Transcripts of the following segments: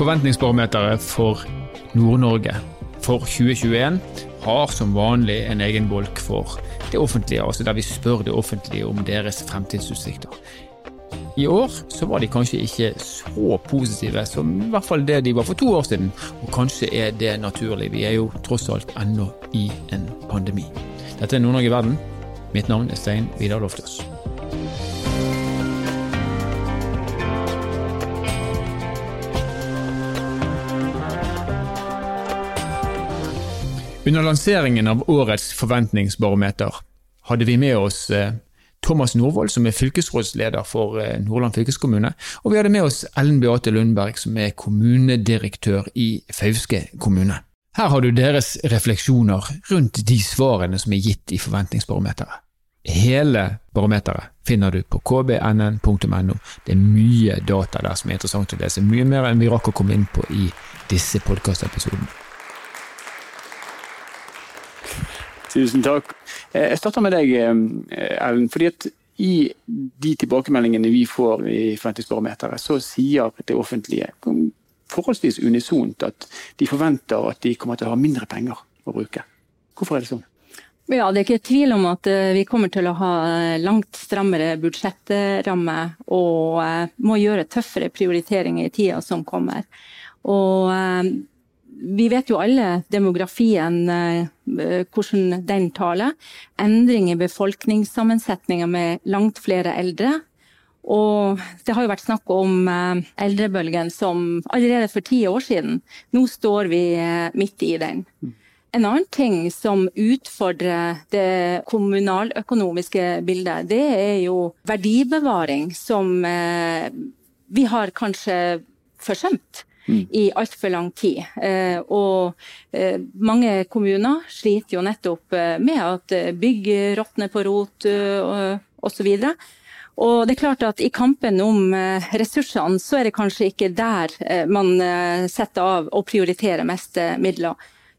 Forventningsbarometeret for Nord-Norge for 2021 har som vanlig en egen bolk for det offentlige, altså der vi spør det offentlige om deres fremtidsutsikter. I år så var de kanskje ikke så positive som i hvert fall det de var for to år siden, og kanskje er det naturlig. Vi er jo tross alt ennå i en pandemi. Dette er Nord-Norge i verden. Mitt navn er Stein Vidar Loftaas. Under lanseringen av årets forventningsbarometer hadde vi med oss eh, Thomas Norvoll, som er fylkesrådsleder for eh, Nordland fylkeskommune, og vi hadde med oss Ellen Beate Lundberg, som er kommunedirektør i Fauske kommune. Her har du deres refleksjoner rundt de svarene som er gitt i forventningsbarometeret. Hele barometeret finner du på kbnn.no. Det er mye data der som er interessant å lese, mye mer enn vi rakk å komme inn på i disse podkastepisodene. Tusen takk. Eh, jeg starter med deg, eh, Ellen. fordi at I de tilbakemeldingene vi får i Fremtidsbarometeret, så sier det offentlige forholdsvis unisont at de forventer at de kommer til å ha mindre penger å bruke. Hvorfor er det sånn? Ja, Det er ikke tvil om at eh, vi kommer til å ha langt strammere budsjettramme og må gjøre tøffere prioriteringer i tida som kommer. Og vi vet jo alle demografien, eh, hvordan den taler. Endring i befolkningssammensetninga med langt flere eldre. Og det har jo vært snakk om eh, eldrebølgen som allerede for ti år siden. Nå står vi eh, midt i den. En annen ting som utfordrer det kommunaløkonomiske bildet, det er jo verdibevaring, som vi har kanskje forsømt mm. i altfor lang tid. Eh, og eh, mange kommuner sliter jo nettopp eh, med at bygg råtner på rot osv. Og det er klart at I kampen om ressursene, så er det kanskje ikke der man setter av og prioriterer mest midler.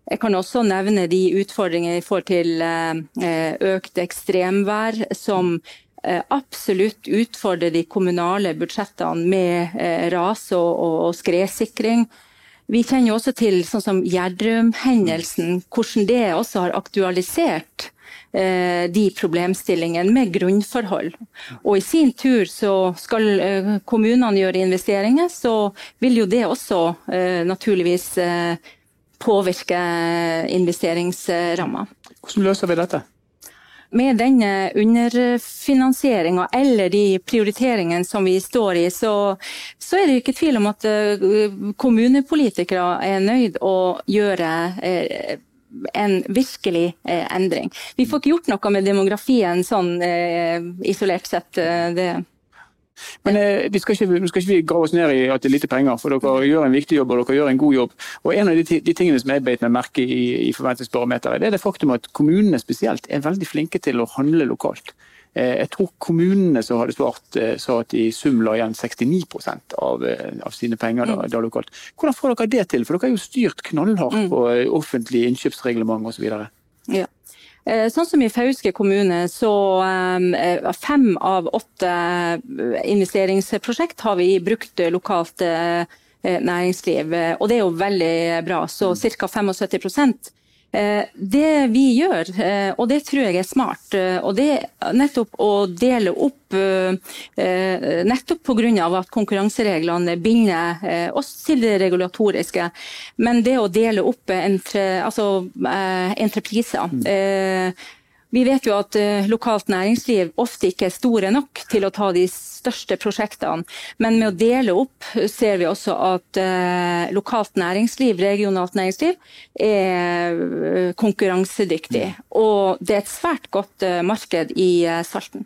Jeg kan også nevne de utfordringene i forhold til økt ekstremvær, som absolutt utfordre de kommunale budsjettene med eh, ras og skredsikring. Vi kjenner også til sånn som Gjerdrum-hendelsen, hvordan det også har aktualisert eh, de problemstillingene med grunnforhold. Og i sin tur så skal kommunene gjøre investeringer, så vil jo det også naturligvis påvirke investeringsramma. Hvordan løser vi dette? Med denne underfinansieringa eller de prioriteringene som vi står i, så, så, er det ikke tvil om at eh, kommunepolitikere er nøyd å gjøre eh, en virkelig eh, endring. Vi får ikke gjort noe med demografien sånn isolert sett. det men eh, vi skal ikke, skal ikke grave oss ned i at det er lite penger, for dere gjør en viktig jobb og dere gjør en god jobb. Og En av de, de tingene som jeg beit meg merke i, i forventningsbarometeret, det er det faktum at kommunene spesielt er veldig flinke til å handle lokalt. Eh, jeg tror kommunene som hadde svart, eh, sa at de i sum la igjen 69 av, eh, av sine penger da, da, lokalt. Hvordan får dere det til? For dere har jo styrt knallhardt mm. på offentlige innkjøpsreglement osv. Ja. Eh, sånn som i Fauske kommune, så eh, fem av åtte eh, investeringsprosjekt har vi brukt lokalt næringsliv. Og det er jo veldig bra. Så ca. 75 Eh, det vi gjør, eh, og det tror jeg er smart, eh, og det er nettopp å dele opp Nettopp pga. at konkurransereglene binder oss til det regulatoriske. Men det å dele opp entre, altså, entrepriser mm. Vi vet jo at uh, lokalt næringsliv ofte ikke er store nok til å ta de største prosjektene, men med å dele opp ser vi også at uh, lokalt næringsliv, regionalt næringsliv, er konkurransedyktig. Og det er et svært godt marked i Salten.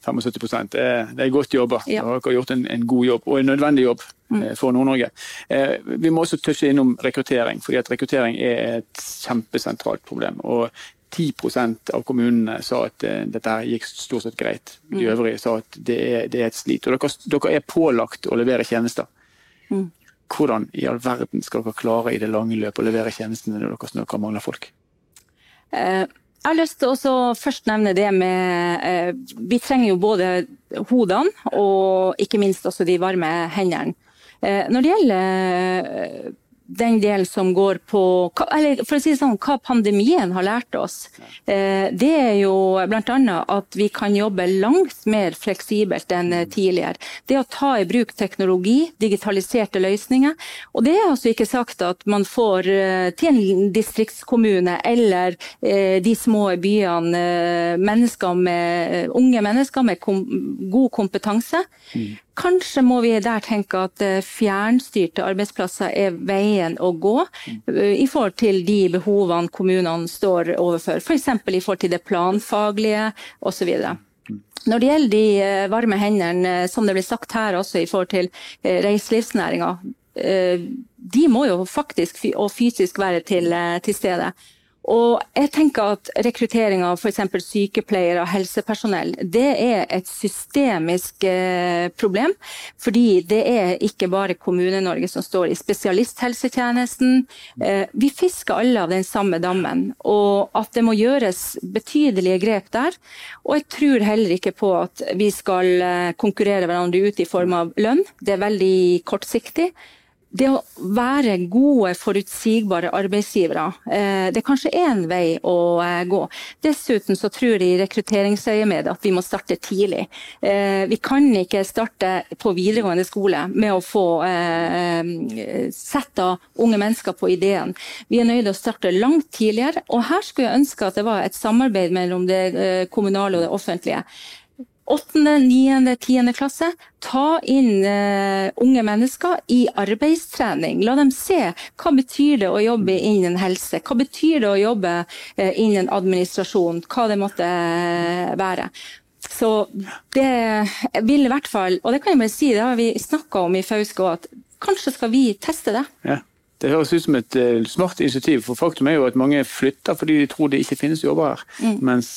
75 det er, det er godt jobba. Ja. Dere har gjort en, en, god jobb, og en nødvendig jobb mm. for Nord-Norge. Eh, vi må også touche innom rekruttering, fordi at rekruttering er et kjempesentralt problem. Og 10% av kommunene sa at uh, dette gikk stort sett greit. De mm. øvrige sa at det er, det er et slit. Og dere, dere, er pålagt å levere tjenester. Mm. Hvordan i all verden skal dere klare i det lange løp å levere tjenestene når dere, når dere mangler folk? Uh, jeg har lyst til å først nevne det med uh, Vi trenger jo både hodene og ikke minst også de varme hendene. Når det gjelder den delen som går på eller for å si det sånn, hva pandemien har lært oss, eh, det er jo bl.a. at vi kan jobbe langt mer fleksibelt enn tidligere. Det å ta i bruk teknologi, digitaliserte løsninger. Og det er altså ikke sagt at man får eh, til en distriktskommune eller eh, de små byene mennesker med, unge mennesker med kom, god kompetanse. Mm. Kanskje må vi der tenke at eh, fjernstyrte arbeidsplasser er veien å gå eh, i forhold til de behovene kommunene står overfor. F.eks. I forhold til det planfaglige osv. Når det gjelder de eh, varme hendene, som det blir sagt her også i forhold til reiselivsnæringa, de må jo faktisk og fysisk være til, til stede. Og jeg tenker at Rekruttering av f.eks. sykepleiere og helsepersonell det er et systemisk eh, problem. Fordi det er ikke bare Kommune-Norge som står i spesialisthelsetjenesten. Eh, vi fisker alle av den samme dammen. Og at det må gjøres betydelige grep der. Og jeg tror heller ikke på at vi skal eh, konkurrere hverandre ut i form av lønn. Det er veldig kortsiktig det å være gode, forutsigbare arbeidsgivere, eh, det er kanskje én vei å eh, gå. Dessuten så tror jeg i rekrutteringsøyemed at vi må starte tidlig. Eh, vi kan ikke starte på videregående skole med å få sette unge mennesker på ideen. Vi er til å starte langt tidligere, og her skulle jeg ønske at det var et samarbeid mellom det kommunale og det offentlige åttende, niende, tiende klasse. Ta inn uh, unge mennesker i arbeidstrening. La dem se hva betyr det å jobbe innen helse. Hva betyr det å jobbe uh, innen administrasjon, hva det måtte uh, være. Så det vil i hvert fall, og det kan jeg bare si, det har vi snakka om i Fauske òg, at kanskje skal vi teste det. Ja. Det høres ut som et smart initiativ, for faktum er jo at mange flytter fordi de tror det ikke finnes jobber her. Mm. Mens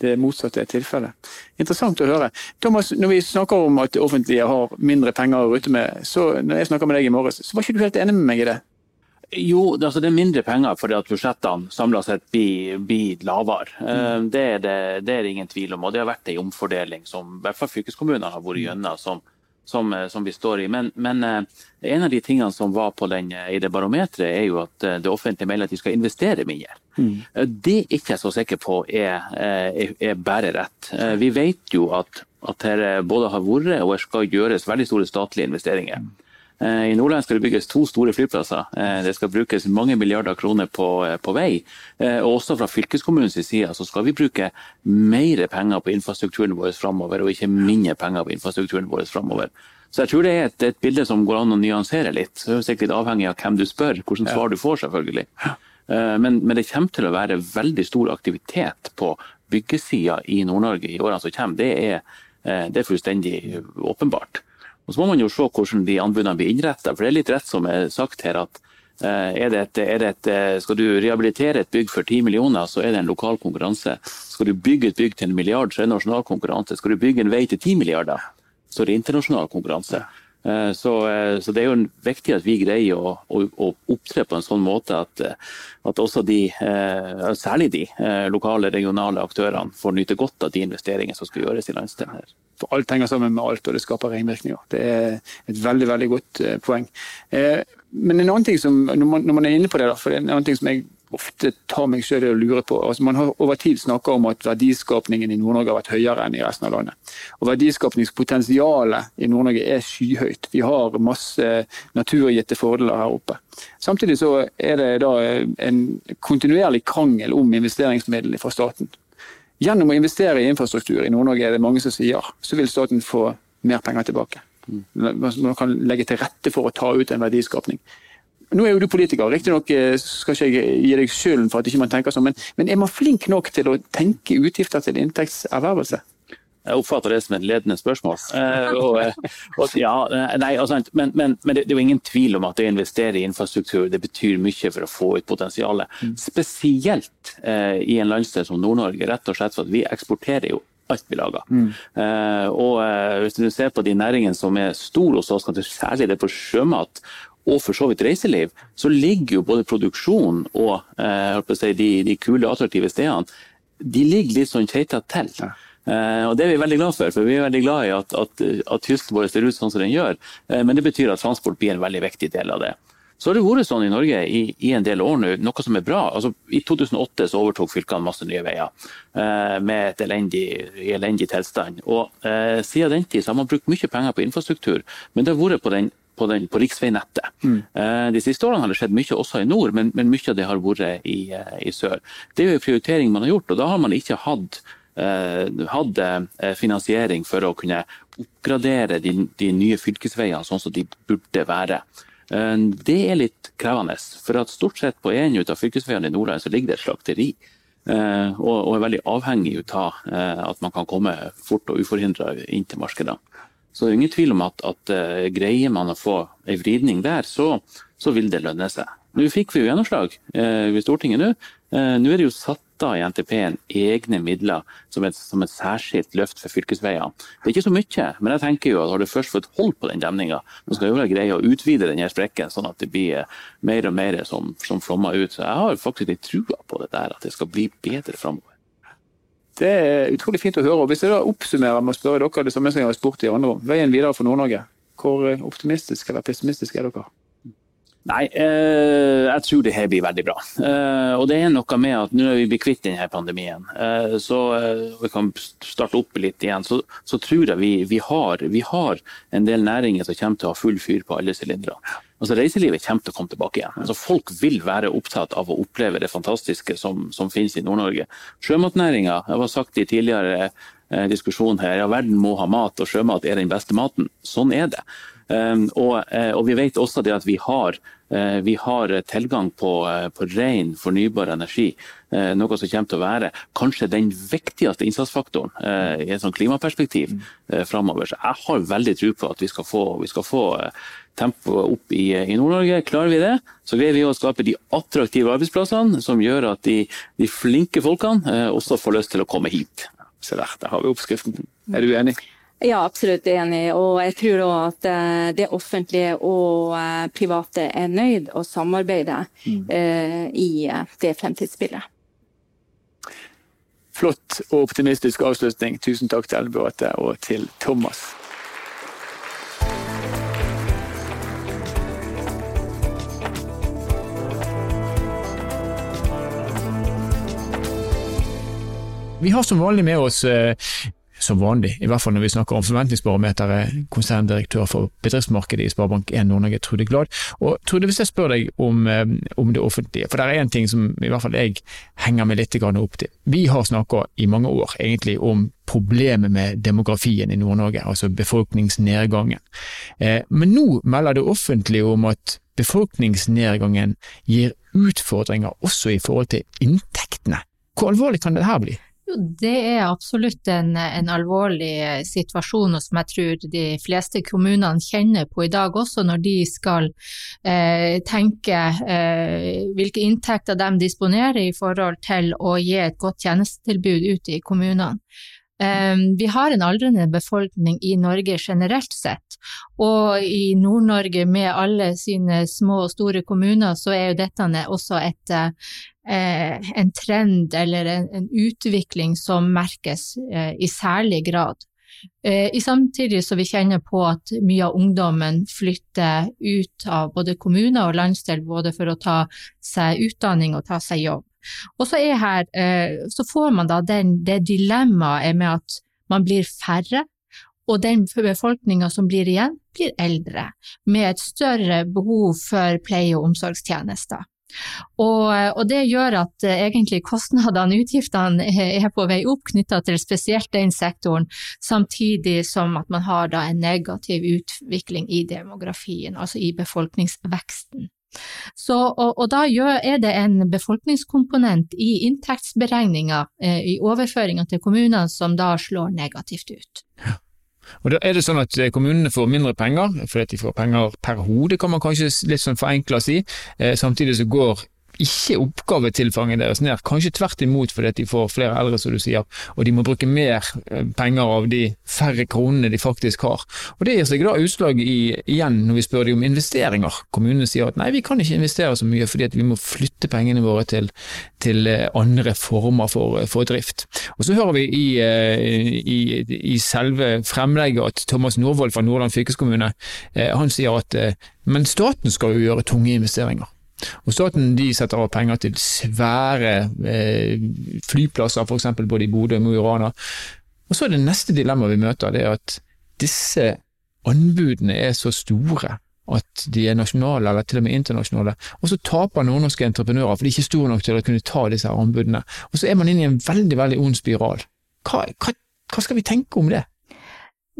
det motsatte er tilfellet. Interessant å høre. Thomas, når vi snakker om at det offentlige har mindre penger å rutte med, så når jeg snakka med deg i morges, så var ikke du helt enig med meg i det? Jo, det, altså det er mindre penger fordi at budsjettene samla sett blir, blir lavere. Mm. Det, er det, det, er det, ingen tvil om. og Det har vært en omfordeling som i hvert fall fylkeskommunene har vært gjennom. som som, eh, som, vi står i. Men, men uh, en av de tingene som var på den, eh, i det barometeret, er jo at det offentlige melder at de skal investere mindre. Mm. Det er ikke jeg så sikker på er, er, er bare rett. vi vet jo at, at det både har vært og skal gjøres veldig store statlige investeringer. Mm. Eh, I Nordland skal det bygges to store flyplasser. Eh, det skal brukes mange milliarder kroner på, eh, på vei. Og også fra fylkeskommunens side så skal vi bruke mer penger på infrastrukturen vår framover, og ikke mindre penger på infrastrukturen vår framover. Så jeg tror det er et, et, bilde som går an å nyansere litt. Så det er sikkert litt avhengig av hvem du spør, hvordan svar du får, selvfølgelig. Men, men det kommer til å være veldig stor aktivitet på byggesida i Nord-Norge i årene som kommer. Det er, det er fullstendig åpenbart. Og Så må man jo se hvordan de anbudene blir innretta. For det er litt rett som er sagt her at eh, et, et, eh, skal du rehabilitere et bygg for 10 millioner, så er det en lokal konkurranse. Skal du bygge et bygg til en milliard, så er det nasjonal konkurranse. Skal du bygge en vei til 10 milliarder, så er det internasjonal konkurranse. Eh, så, så, det er jo viktig at vi greier å, å, å opptre på en sånn måte at, at også de, særlig de lokale, regionale aktørene, får nyte godt av de investeringene som skal gjøres i landsdelen her. For alt henger sammen med alt, og det skaper ringvirkninger. Det er et veldig veldig godt eh, poeng. Eh, men en annen ting som, når man, når man er inne på det, da, for en annen ting som jeg ofte tar meg selv i å lure på. Altså, man har over tid snakka om at verdiskapningen i Nord-Norge har vært høyere enn i resten av landet. Og Verdiskapningspotensialet i Nord-Norge er skyhøyt. Vi har masse naturgitte fordeler her oppe. Samtidig så er det da en kontinuerlig krangel om investeringsmidlene fra staten. Gjennom å investere i infrastruktur i Nord-Norge er det mange som sier, så vil staten få mer penger tilbake. Man kan legge til rette for å ta ut en verdiskapning. Nå er jo du politiker, riktignok eh, skal ikke jeg gi deg skylden for at ikke man tenker sånn, men, men er man flink nok til å tenke utgifter til inntektservervelse? Jeg oppfatter det som et ledende spørsmål. Eh, og, eh, og, ja, nei, altså, men, men, men, det er jo ingen tvil om at det å investere i infrastruktur det betyr mye for å få ut potensialet. Mm. Spesielt eh, i en landsdel som Nord-Norge, rett og slett for at vi eksporterer jo alt vi lager. Mm. Eh, og eh, Hvis du ser på de næringene som er store hos oss, særlig det på sjømat og for så vidt reiseliv, så ligger jo både produksjon og eh, si, de, de, kule, attraktive stedene de ligger litt sånn keita til. Ja. Og Det er vi veldig glad for, for vi er veldig glad i at, at, at kysten vår ser ut sånn som den gjør. Men det betyr at transport blir en veldig viktig del av det. Så har det vært sånn i Norge i, i en del år nå, noe som er bra. Altså, I 2008 så overtok fylkene masse nye veier eh, med et elendig, elendig tilstand. Og eh, Siden den tid så har man brukt mye penger på infrastruktur, men det har vært på den på, den, på riksveinettet. Mm. Eh, de siste årene har det skjedd mye også i nord, men, men mye av det har vært i, eh, i, sør. Det er jo en prioritering man har gjort, og da har man ikke hatt, eh, hatt finansiering for å kunne oppgradere de, de nye fylkesveiene sånn som de burde være. Det er litt krevende, for at stort sett på en av fylkesveiene i Nordland så ligger det et slakteri. Og er veldig avhengig av at man kan komme fort og uforhindra inn til markedene. Så det er ingen tvil om at, at greier man å få en vridning der, så, så, vil det lønne seg. Nå fikk vi jo gjennomslag ved Stortinget nå. Nå er det jo satt av i NTP-en egne midler som et, som et, særskilt løft for fylkesveiene. Det er ikke så mye, men jeg tenker jo at har du først fått hold på den demninga, så skal jo greie å utvide denne sprekken sånn at det blir mer og mer som, som flommer ut. Så jeg har faktisk litt trua på det der, at det skal bli bedre framover. Det er utrolig fint å høre. og Hvis jeg da oppsummerer med å spørre dere det samme som jeg har spurt i andre om, veien videre for Nord-Norge, hvor optimistisk eller pessimistisk er dere? Nei, eh, jeg tror det her blir veldig bra. Eh, og det er noe med at nå er vi blitt kvitt denne pandemien, eh, så vi kan starte opp litt igjen, så, så tror jeg vi, vi, har, vi, har, en del næringer som kommer til å ha full fyr på alle sylindere. Altså, reiselivet kommer til å komme tilbake igjen. Altså, folk vil være opptatt av å oppleve det fantastiske som, som finnes i Nord-Norge. Sjømatnæringa, jeg har sagt i tidligere eh, diskusjon her, ja, verden må ha mat, og sjømat er den beste maten. Sånn er det. Um, og, eh, og, vi vet også det at vi har, uh, vi har tilgang på, uh, på ren, fornybar energi. Noe som kommer til å være kanskje den viktigste innsatsfaktoren i et sånt klimaperspektiv mm. framover. Så jeg har veldig tro på at vi skal få, vi skal få tempoet opp i, i Nord-Norge. Klarer vi det, så greier vi å skape de attraktive arbeidsplassene som gjør at de, de flinke folkene også får lyst til å komme hit. Se der, der har vi oppskriften. Er du enig? Ja, absolutt enig. Og jeg tror òg at eh, det offentlige og eh, private er nøyd å samarbeide mm. uh, i det fremtidsbildet. Flott og optimistisk avslutning. Tusen takk til Ellen og til Thomas. Vi har som vanlig med oss som vanlig, i hvert fall når vi snakker om forventningsbarometeret, konserndirektør for bedriftsmarkedet i Sparebank1 Nord-Norge, Trude Glad. Og Trude, hvis jeg spør deg om, eh, om, det offentlige, for det er en ting som i hvert fall jeg henger meg litt opp til. Vi har snakket i mange år egentlig om problemet med demografien i Nord-Norge, altså befolkningsnedgangen. Eh, men nå melder det offentlige om at befolkningsnedgangen gir utfordringer også i forhold til inntektene. Hvor alvorlig kan dette bli? Jo, det er absolutt en, en, alvorlig eh, situasjon, og som jeg tror de fleste kommunene kjenner på i dag også, når de skal eh, tenke eh, hvilke inntekter de disponerer i forhold til å gi et godt tjenestetilbud ute i kommunene. Eh, vi har en aldrende befolkning i Norge generelt sett, og i Nord-Norge med alle sine små og store kommuner, så er jo dette også et, eh, en trend eller en, utvikling som merkes eh, i særlig grad. Eh, i samtidig så vi kjenner på at mye av ungdommen flytter ut av både kommuner og landsdel både for å ta seg utdanning og ta seg jobb. Og så, her, eh, så får man da den, det dilemmaet med at man blir færre, og den befolkninga som blir igjen, blir eldre, med et større behov for pleie- og omsorgstjenester. Og, og, det gjør at eh, egentlig kostnadene, utgiftene, er på vei opp knytta til spesielt den sektoren, samtidig som at man har en negativ utvikling i demografien, altså i befolkningsveksten. Så, og, og, da er det en befolkningskomponent i inntektsberegninga, eh, i overføringa til kommunene, som da slår negativt ut. Ja. Og da er det sånn at eh, Kommunene får mindre penger, fordi de får penger per hode, kan man kanskje litt sånn forenkla si. Eh, samtidig så går ikke oppgavetilfanget deres ned, kanskje tvert imot fordi de får flere eldre, som du sier, og de må bruke mer eh, penger av de færre kronene de faktisk har. Og Det gir seg da utslag i, igjen når vi spør dem om investeringer. Kommunene sier at nei, vi kan ikke investere så mye fordi vi må flytte pengene våre til, til eh, andre former for, for, drift. Og Så hører vi i, eh, i, i selve fremlegget at Thomas Norvoll fra Nordland fylkeskommune han sier at men staten skal jo gjøre tunge investeringer. Og Staten de setter av penger til svære eh, flyplasser, f.eks. både i Bodø og Mo i Rana. Og så er det neste dilemmaet vi møter, det er at disse anbudene er så store at de er nasjonale eller til og med internasjonale, og så taper nordnorske entreprenører for de er ikke store nok til å kunne ta disse anbudene. Og så er man inne i en veldig veldig ond spiral. Hva, hva, hva skal vi tenke om det?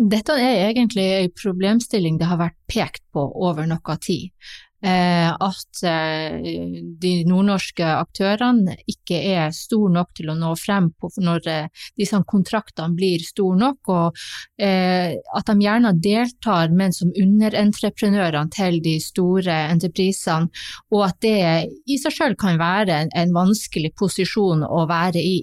Dette er egentlig en problemstilling det har vært pekt på over noe tid. Eh, at eh, de nordnorske aktørene ikke er store nok til å nå frem på når eh, disse kontraktene blir store nok, og at de gjerne deltar, men som underentreprenørene til de store entreprisene, og at det i seg selv kan være en vanskelig posisjon å være i.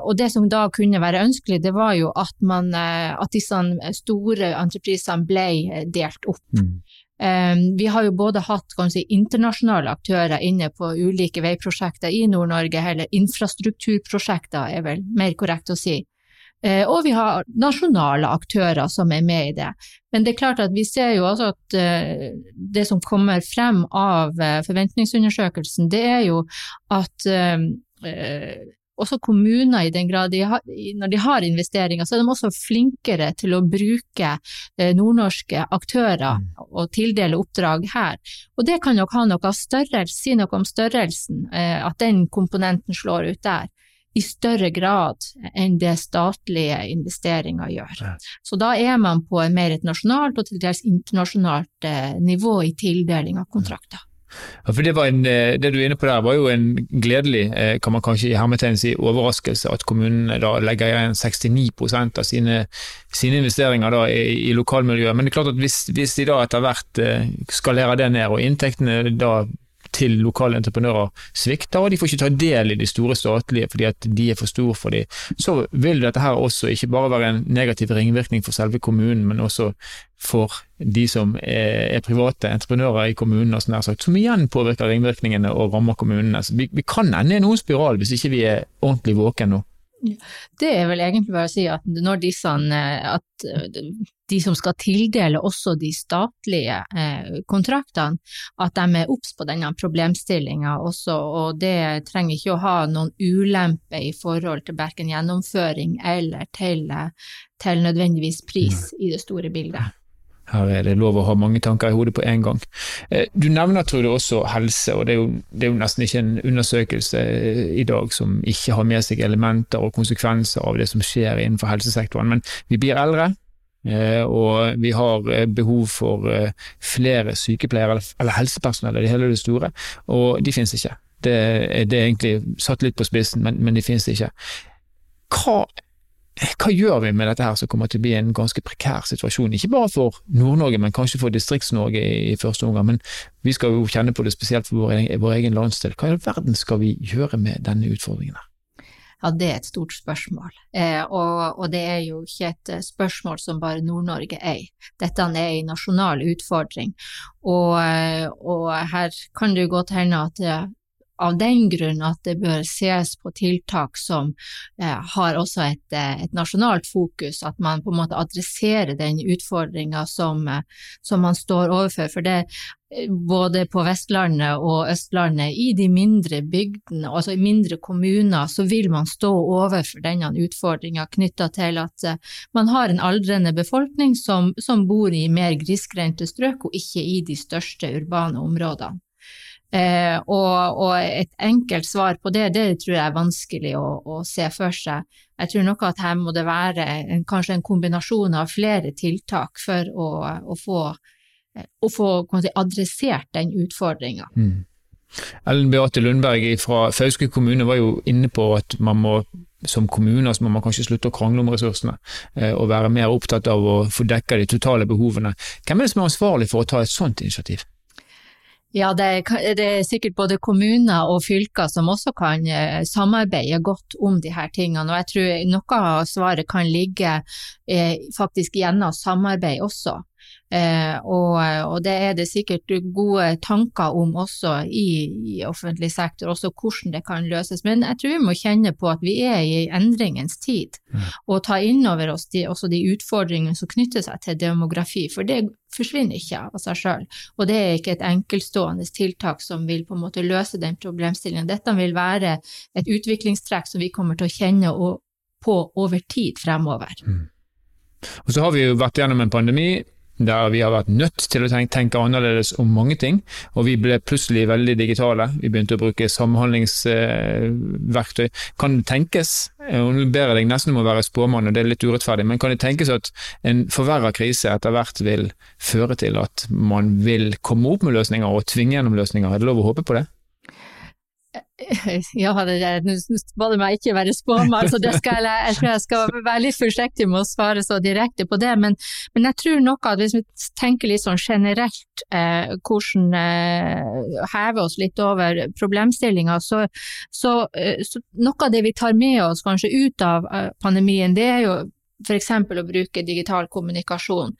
og Det som da kunne være ønskelig, det var jo at, man, at disse store entreprisene ble delt opp. Mm. Ehm, vi har jo både hatt si, internasjonale aktører inne på ulike veiprosjekter i Nord-Norge, eller infrastrukturprosjekter er vel mer korrekt å si. Eh, og vi har nasjonale aktører som er med i det. Men det er klart at vi ser jo også at eh, det som kommer frem av eh, forventningsundersøkelsen, det er jo at også kommuner, i den grad de har, når de har investeringer, så er de også flinkere til å bruke eh, nordnorske aktører mm. og tildele oppdrag her. Og det kan nok ha noe størrelse, si noe om størrelsen, eh, at den komponenten slår ut der. I større grad enn det statlige investeringer gjør. Så da er man på mer et nasjonalt og til dels internasjonalt eh, nivå i tildeling av kontrakter. Ja, for det, en, eh, det, du er inne på der, var jo en gledelig, eh, kan man kanskje i si, overraskelse at kommunene da legger igjen 69% av sine, sine investeringer da i, i, lokalmiljøet. Men det er klart at hvis, hvis de da etter hvert eh, skalerer det ned, og inntektene da til lokale entreprenører svikter, og de får ikke ta del i de store statlige fordi at de er for store for dem, så vil dette her også ikke bare være en negativ ringvirkning for selve kommunen, men også for de som er, private entreprenører i kommunen, og sånn sagt, som igjen påvirker ringvirkningene og rammer kommunene. Så vi, vi kan ende i noen spiral hvis ikke vi er ordentlig våken nå. Det er vel egentlig bare å si at når disse, eh, at eh, de som skal tildele også de statlige eh, kontraktene, at de er obs på denne problemstillinga også, og det trenger ikke å ha noen ulempe i forhold til verken gjennomføring eller til, til nødvendigvis pris i det store bildet. Her er det lov å ha mange tanker i hodet på en gang. Eh, du nevner tror du også helse, og det er, jo, det er, jo, nesten ikke en undersøkelse eh, i dag som ikke har med seg elementer og konsekvenser av det som skjer innenfor helsesektoren. Men vi blir eldre, eh, og vi har behov for flere sykepleiere eller helsepersonell i det hele det store, og de finnes ikke. Det, det er egentlig satt litt på spissen, men, men de finnes ikke. Hva hva gjør vi med dette her som kommer til å bli en ganske prekær situasjon, ikke bare for Nord-Norge, men kanskje for Distrikts-Norge i, første omgang. Men vi skal jo kjenne på det spesielt for vår, vår egen landsdel. Hva i all verden skal vi gjøre med denne utfordringen? Ja, det er et stort spørsmål, eh, og, og, det er jo ikke et eh, spørsmål som bare Nord-Norge er. Dette er en nasjonal utfordring, og, eh, og her kan det jo godt hende at av den grunn at det bør ses på tiltak som eh, har også et, eh, et, nasjonalt fokus, at man på en måte adresserer den utfordringa som, eh, som, man står overfor. For det eh, både på Vestlandet og Østlandet, i de mindre bygdene, altså i mindre kommuner, så vil man stå overfor denne utfordringa knytta til at man har en aldrende befolkning som, som bor i mer grisgrendte strøk, og ikke i de største urbane områdene. Eh, og, og, et enkelt svar på det, det tror jeg er vanskelig å, å se for seg. Jeg tror nok at her må det være en, kanskje en kombinasjon av flere tiltak for å, å få, å få si, adressert den utfordringa. Mm. Ellen Beate Lundberg fra Fauske kommune var jo inne på at man må som kommuner så må man kanskje slutte å krangle om ressursene, eh, og være mer opptatt av å få dekka de totale behovene. Hvem er det som er ansvarlig for å ta et sånt initiativ? Ja, det det er, sikkert både kommuner og fylker som også kan eh, samarbeide godt om de her tingene. Og jeg tror noe av svaret kan ligge eh, faktisk gjennom samarbeid også. Eh, og, og, det er det sikkert gode tanker om også i, i, offentlig sektor, også hvordan det kan løses. Men jeg tror vi må kjenne på at vi er i endringens tid, mm. og ta inn over oss de, også de utfordringene som knytter seg til demografi. For det forsvinner ikke av seg sjøl, og det er ikke et enkeltstående tiltak som vil på en måte løse den problemstillingen. Dette vil være et utviklingstrekk som vi kommer til å kjenne på over tid fremover. Mm. Og så har vi jo vært gjennom en pandemi der vi har vært nødt til å tenke, tenke, annerledes om mange ting. Og vi ble plutselig veldig digitale. Vi begynte å bruke samhandlingsverktøy. kan det tenkes, og nå ber jeg deg nesten om å være spåmann, og det er litt urettferdig, men kan det tenkes at en forverra krise etter hvert vil føre til at man vil komme opp med løsninger og tvinge gjennom løsninger? Er det lov å håpe på det? Ja, nå ba du meg ikke være spåmann, så skal jeg, jeg, tror jeg skal være litt forsiktig med å svare så direkte på det. Men, men jeg tror nok at hvis vi tenker litt sånn generelt eh, hvordan eh, heve oss litt over problemstillinga, så, så, eh, så, noe av det vi tar med oss kanskje ut av eh, pandemien, det er jo f.eks. å bruke digital kommunikasjon,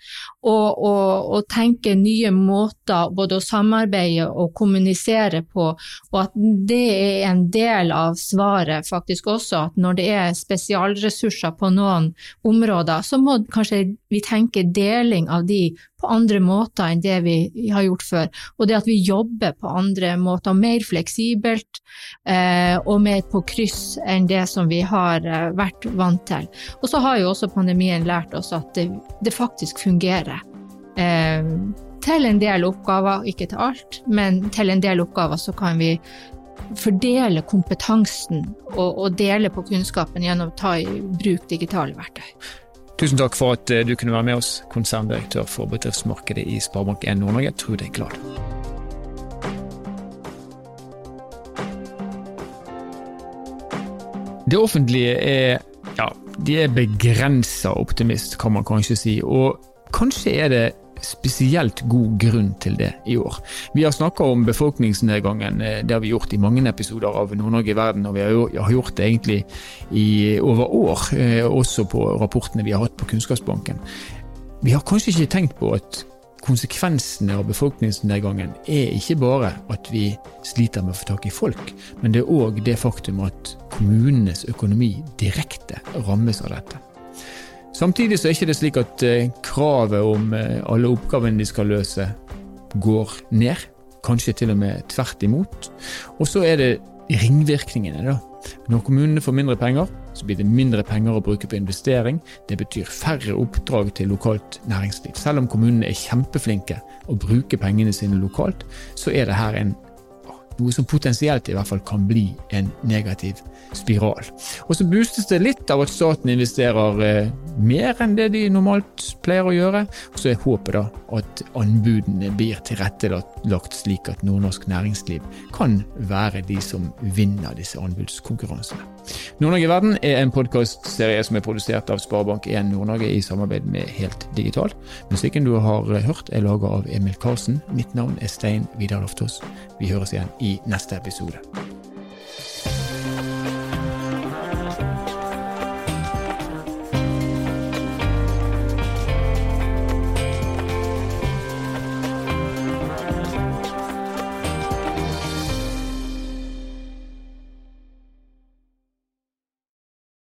og, og, og, tenke nye måter både å samarbeide og kommunisere på, og at det er en del av svaret faktisk også, at når det er spesialressurser på noen områder, så må kanskje vi tenke deling av de på andre måter enn det vi har gjort før. Og det at vi jobber på andre måter, mer fleksibelt eh, og mer på kryss enn det som vi har eh, vært vant til. Og så har jo også pandemien lært oss at det, det faktisk fungerer. Eh, til en del oppgaver, ikke til alt, men til en del oppgaver så kan vi fordele kompetansen og, og dele på kunnskapen gjennom å ta i bruk digitale verktøy. Tusen takk for at eh, du kunne være med oss, konserndirektør for bedriftsmarkedet i Sparebank1 Nord-Norge, Trude Glad. Det offentlige er ja, de er begrensa optimist, kan man kanskje si. Og kanskje er det spesielt god grunn til det i år. Vi har snakka om befolkningsnedgangen, eh, det har vi gjort i mange episoder av Nord-Norge i verden, og vi har gjort det egentlig i over år, eh, også på rapportene vi har hatt på Kunnskapsbanken. Vi har kanskje ikke tenkt på at konsekvensene av befolkningsnedgangen er ikke bare at vi sliter med å få tak i folk, men det er òg det faktum at kommunenes økonomi direkte rammes av dette. Samtidig så er ikke slik at eh, kravet om eh, alle oppgavene de skal løse, går ned. Kanskje til og med tvert imot. Og så er det ringvirkningene, da. Når kommunene får mindre penger, så blir det mindre penger å bruke på investering. Det betyr færre oppdrag til lokalt næringsliv. Selv om kommunene er kjempeflinke å bruke pengene sine lokalt, så er det her en noe som potensielt i hvert fall kan bli en negativ spiral. Og så boostes det litt av at staten investerer eh, mer enn det de normalt pleier å gjøre. Og så er håpet da at anbudene blir tilrettelagt slik at nordnorsk næringsliv kan være de som vinner disse anbudskonkurransene. Nord-Norge verden er en podkastserie som er produsert av Sparebank1 Nord-Norge i samarbeid med Helt Digital. Musikken du har hørt er laga av Emil Karlsen. Mitt navn er Stein Vidar Loftaas. Vi høres igjen i neste episode.